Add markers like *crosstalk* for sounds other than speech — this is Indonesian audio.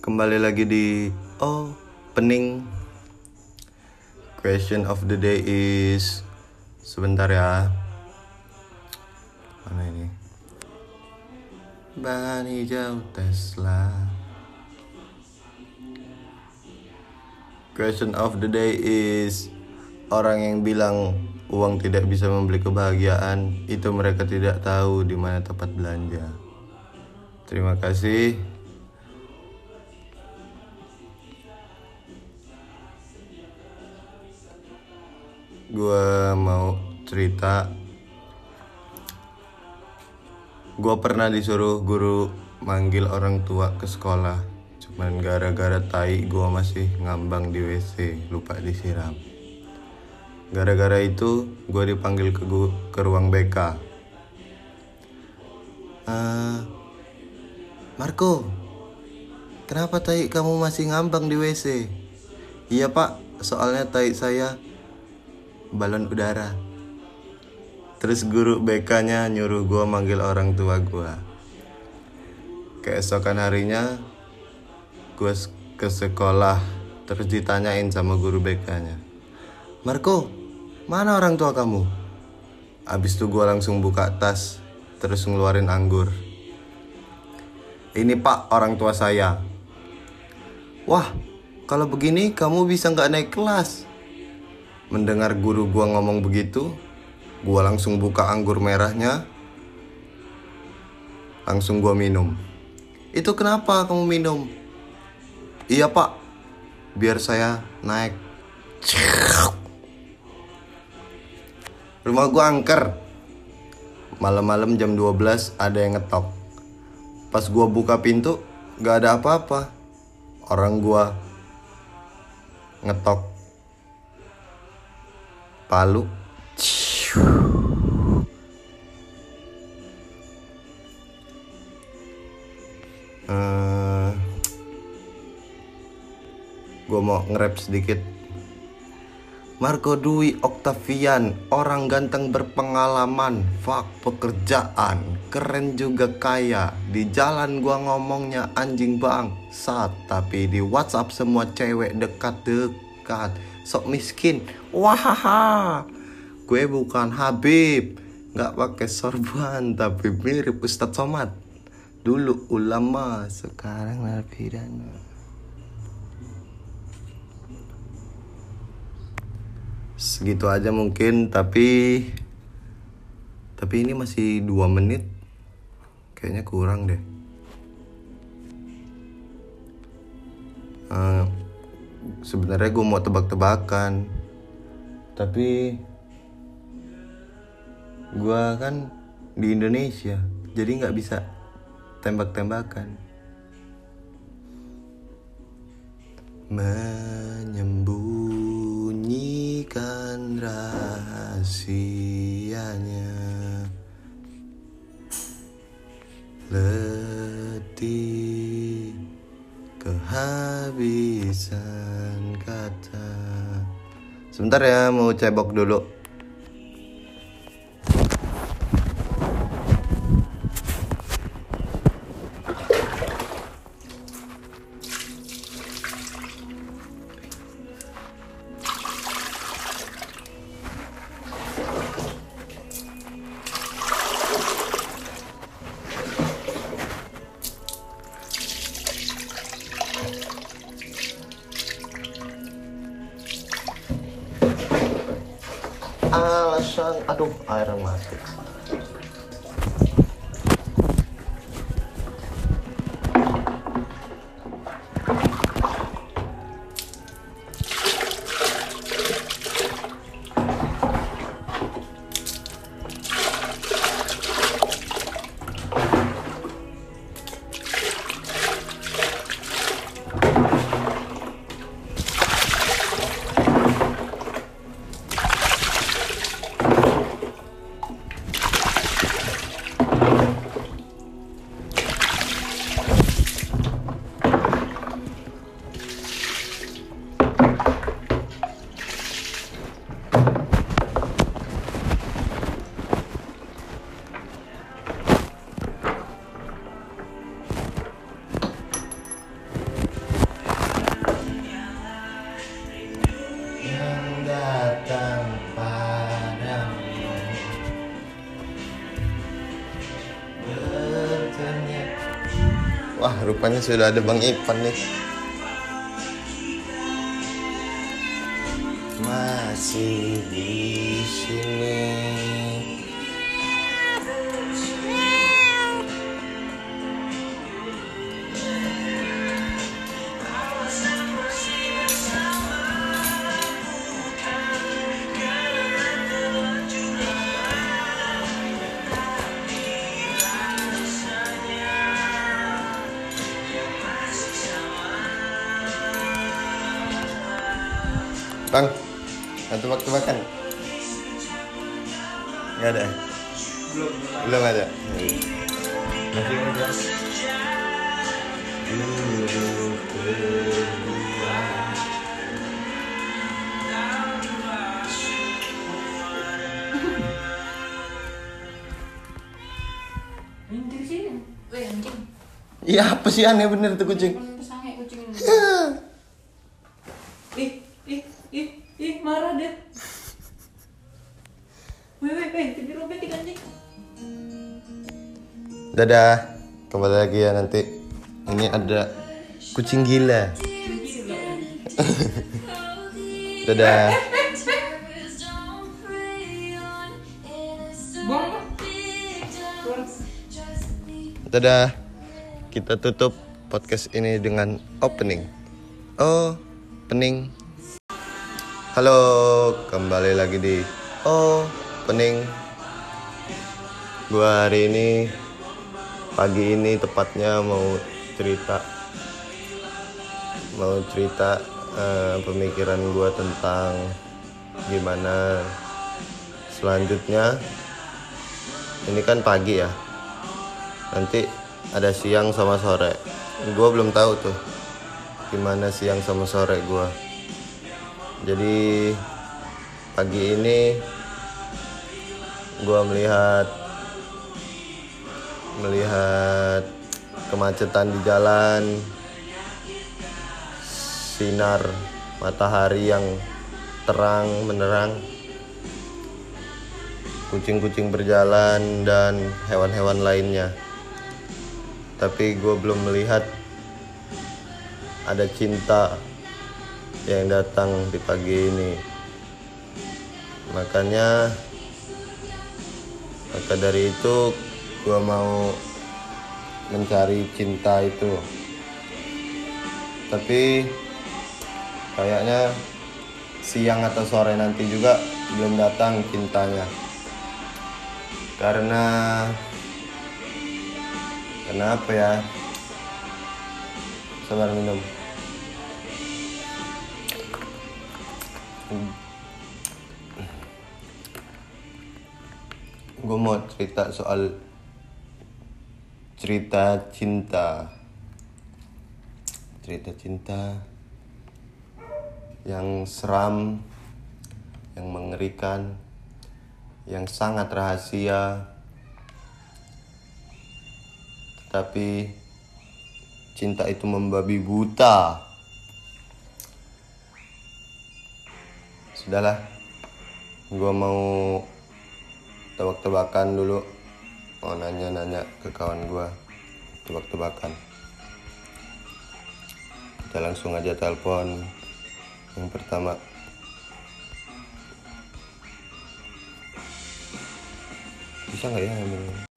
kembali lagi di oh pening. Question of the day is sebentar ya. Mana ini? Ban hijau Tesla. Question of the day is orang yang bilang uang tidak bisa membeli kebahagiaan itu mereka tidak tahu di mana tempat belanja. Terima kasih gue mau cerita. Gue pernah disuruh guru manggil orang tua ke sekolah. Cuman gara-gara tai gue masih ngambang di WC lupa disiram. Gara-gara itu gue dipanggil ke gu- ke ruang BK "Eh, Marco kenapa tai kamu masih ngambang di WC iya pak soalnya tai saya balon udara. Terus guru BK-nya nyuruh gua manggil orang tua gua. Keesokan harinya gua s- ke sekolah terus ditanyain sama guru BK-nya. Marco, mana orang tua kamu? Abis itu gua langsung buka tas terus ngeluarin anggur. Ini pak orang tua saya. Wah, kalau begini kamu bisa nggak naik kelas. Mendengar guru gua ngomong begitu, gua langsung buka anggur merahnya. Langsung gua minum. Itu kenapa kamu minum? Iya, Pak. Biar saya naik. Rumah gua angker. Malam-malam jam 12 ada yang ngetok. Pas gua buka pintu, gak ada apa-apa. Orang gua ngetok Palu. Eh, gue mau nge-rap sedikit. Marco Dwi Octavian, orang ganteng berpengalaman, fuck pekerjaan, keren juga kaya. Di jalan gua ngomongnya anjing bang, sat, tapi di WhatsApp semua cewek dekat-dekat. Sok miskin, wahaha. Gue bukan Habib, nggak pakai sorban, tapi mirip Ustadz Somad. Dulu ulama, sekarang narapidana. segitu aja mungkin tapi tapi ini masih dua menit kayaknya kurang deh Eh, sebenarnya gue mau tebak-tebakan. Tapi gue kan di Indonesia jadi nggak bisa tembak-tembakan. Menyembunyikan rahasianya. Letih kehabisan kata. Sebentar ya mau cebok dulu alasan aduh air masuk rupanya sudah ada Bang Ipan nih. Masih di sini. Bang, ada tebak-tebakan? Nggak ada? belum Belum ada? masih ada. Iya apa sih aneh bener tuh kucing Weh, weh, weh, jadi robek anjing. Dadah, kembali lagi ya nanti. Ini ada kucing gila. *laughs* Dadah. Dadah. Kita tutup podcast ini dengan opening. Oh, pening. Halo, kembali lagi di Oh, pening. Gua hari ini pagi ini tepatnya mau cerita mau cerita eh, pemikiran gua tentang gimana selanjutnya. Ini kan pagi ya. Nanti ada siang sama sore. Gue belum tahu tuh gimana siang sama sore gue jadi pagi ini gue melihat melihat kemacetan di jalan sinar matahari yang terang menerang kucing-kucing berjalan dan hewan-hewan lainnya. Tapi gue belum melihat ada cinta yang datang di pagi ini. Makanya maka dari itu gue mau mencari cinta itu. Tapi kayaknya siang atau sore nanti juga belum datang cintanya. Karena kenapa ya? Sabar minum gue mau cerita soal cerita cinta. Cerita cinta yang seram yang mengerikan yang sangat rahasia. Tetapi cinta itu membabi buta. Sudahlah gue mau tebak-tebakan dulu. Mau nanya-nanya ke kawan gue tebak-tebakan. Kita langsung aja telepon. Yang pertama. Bisa nggak ya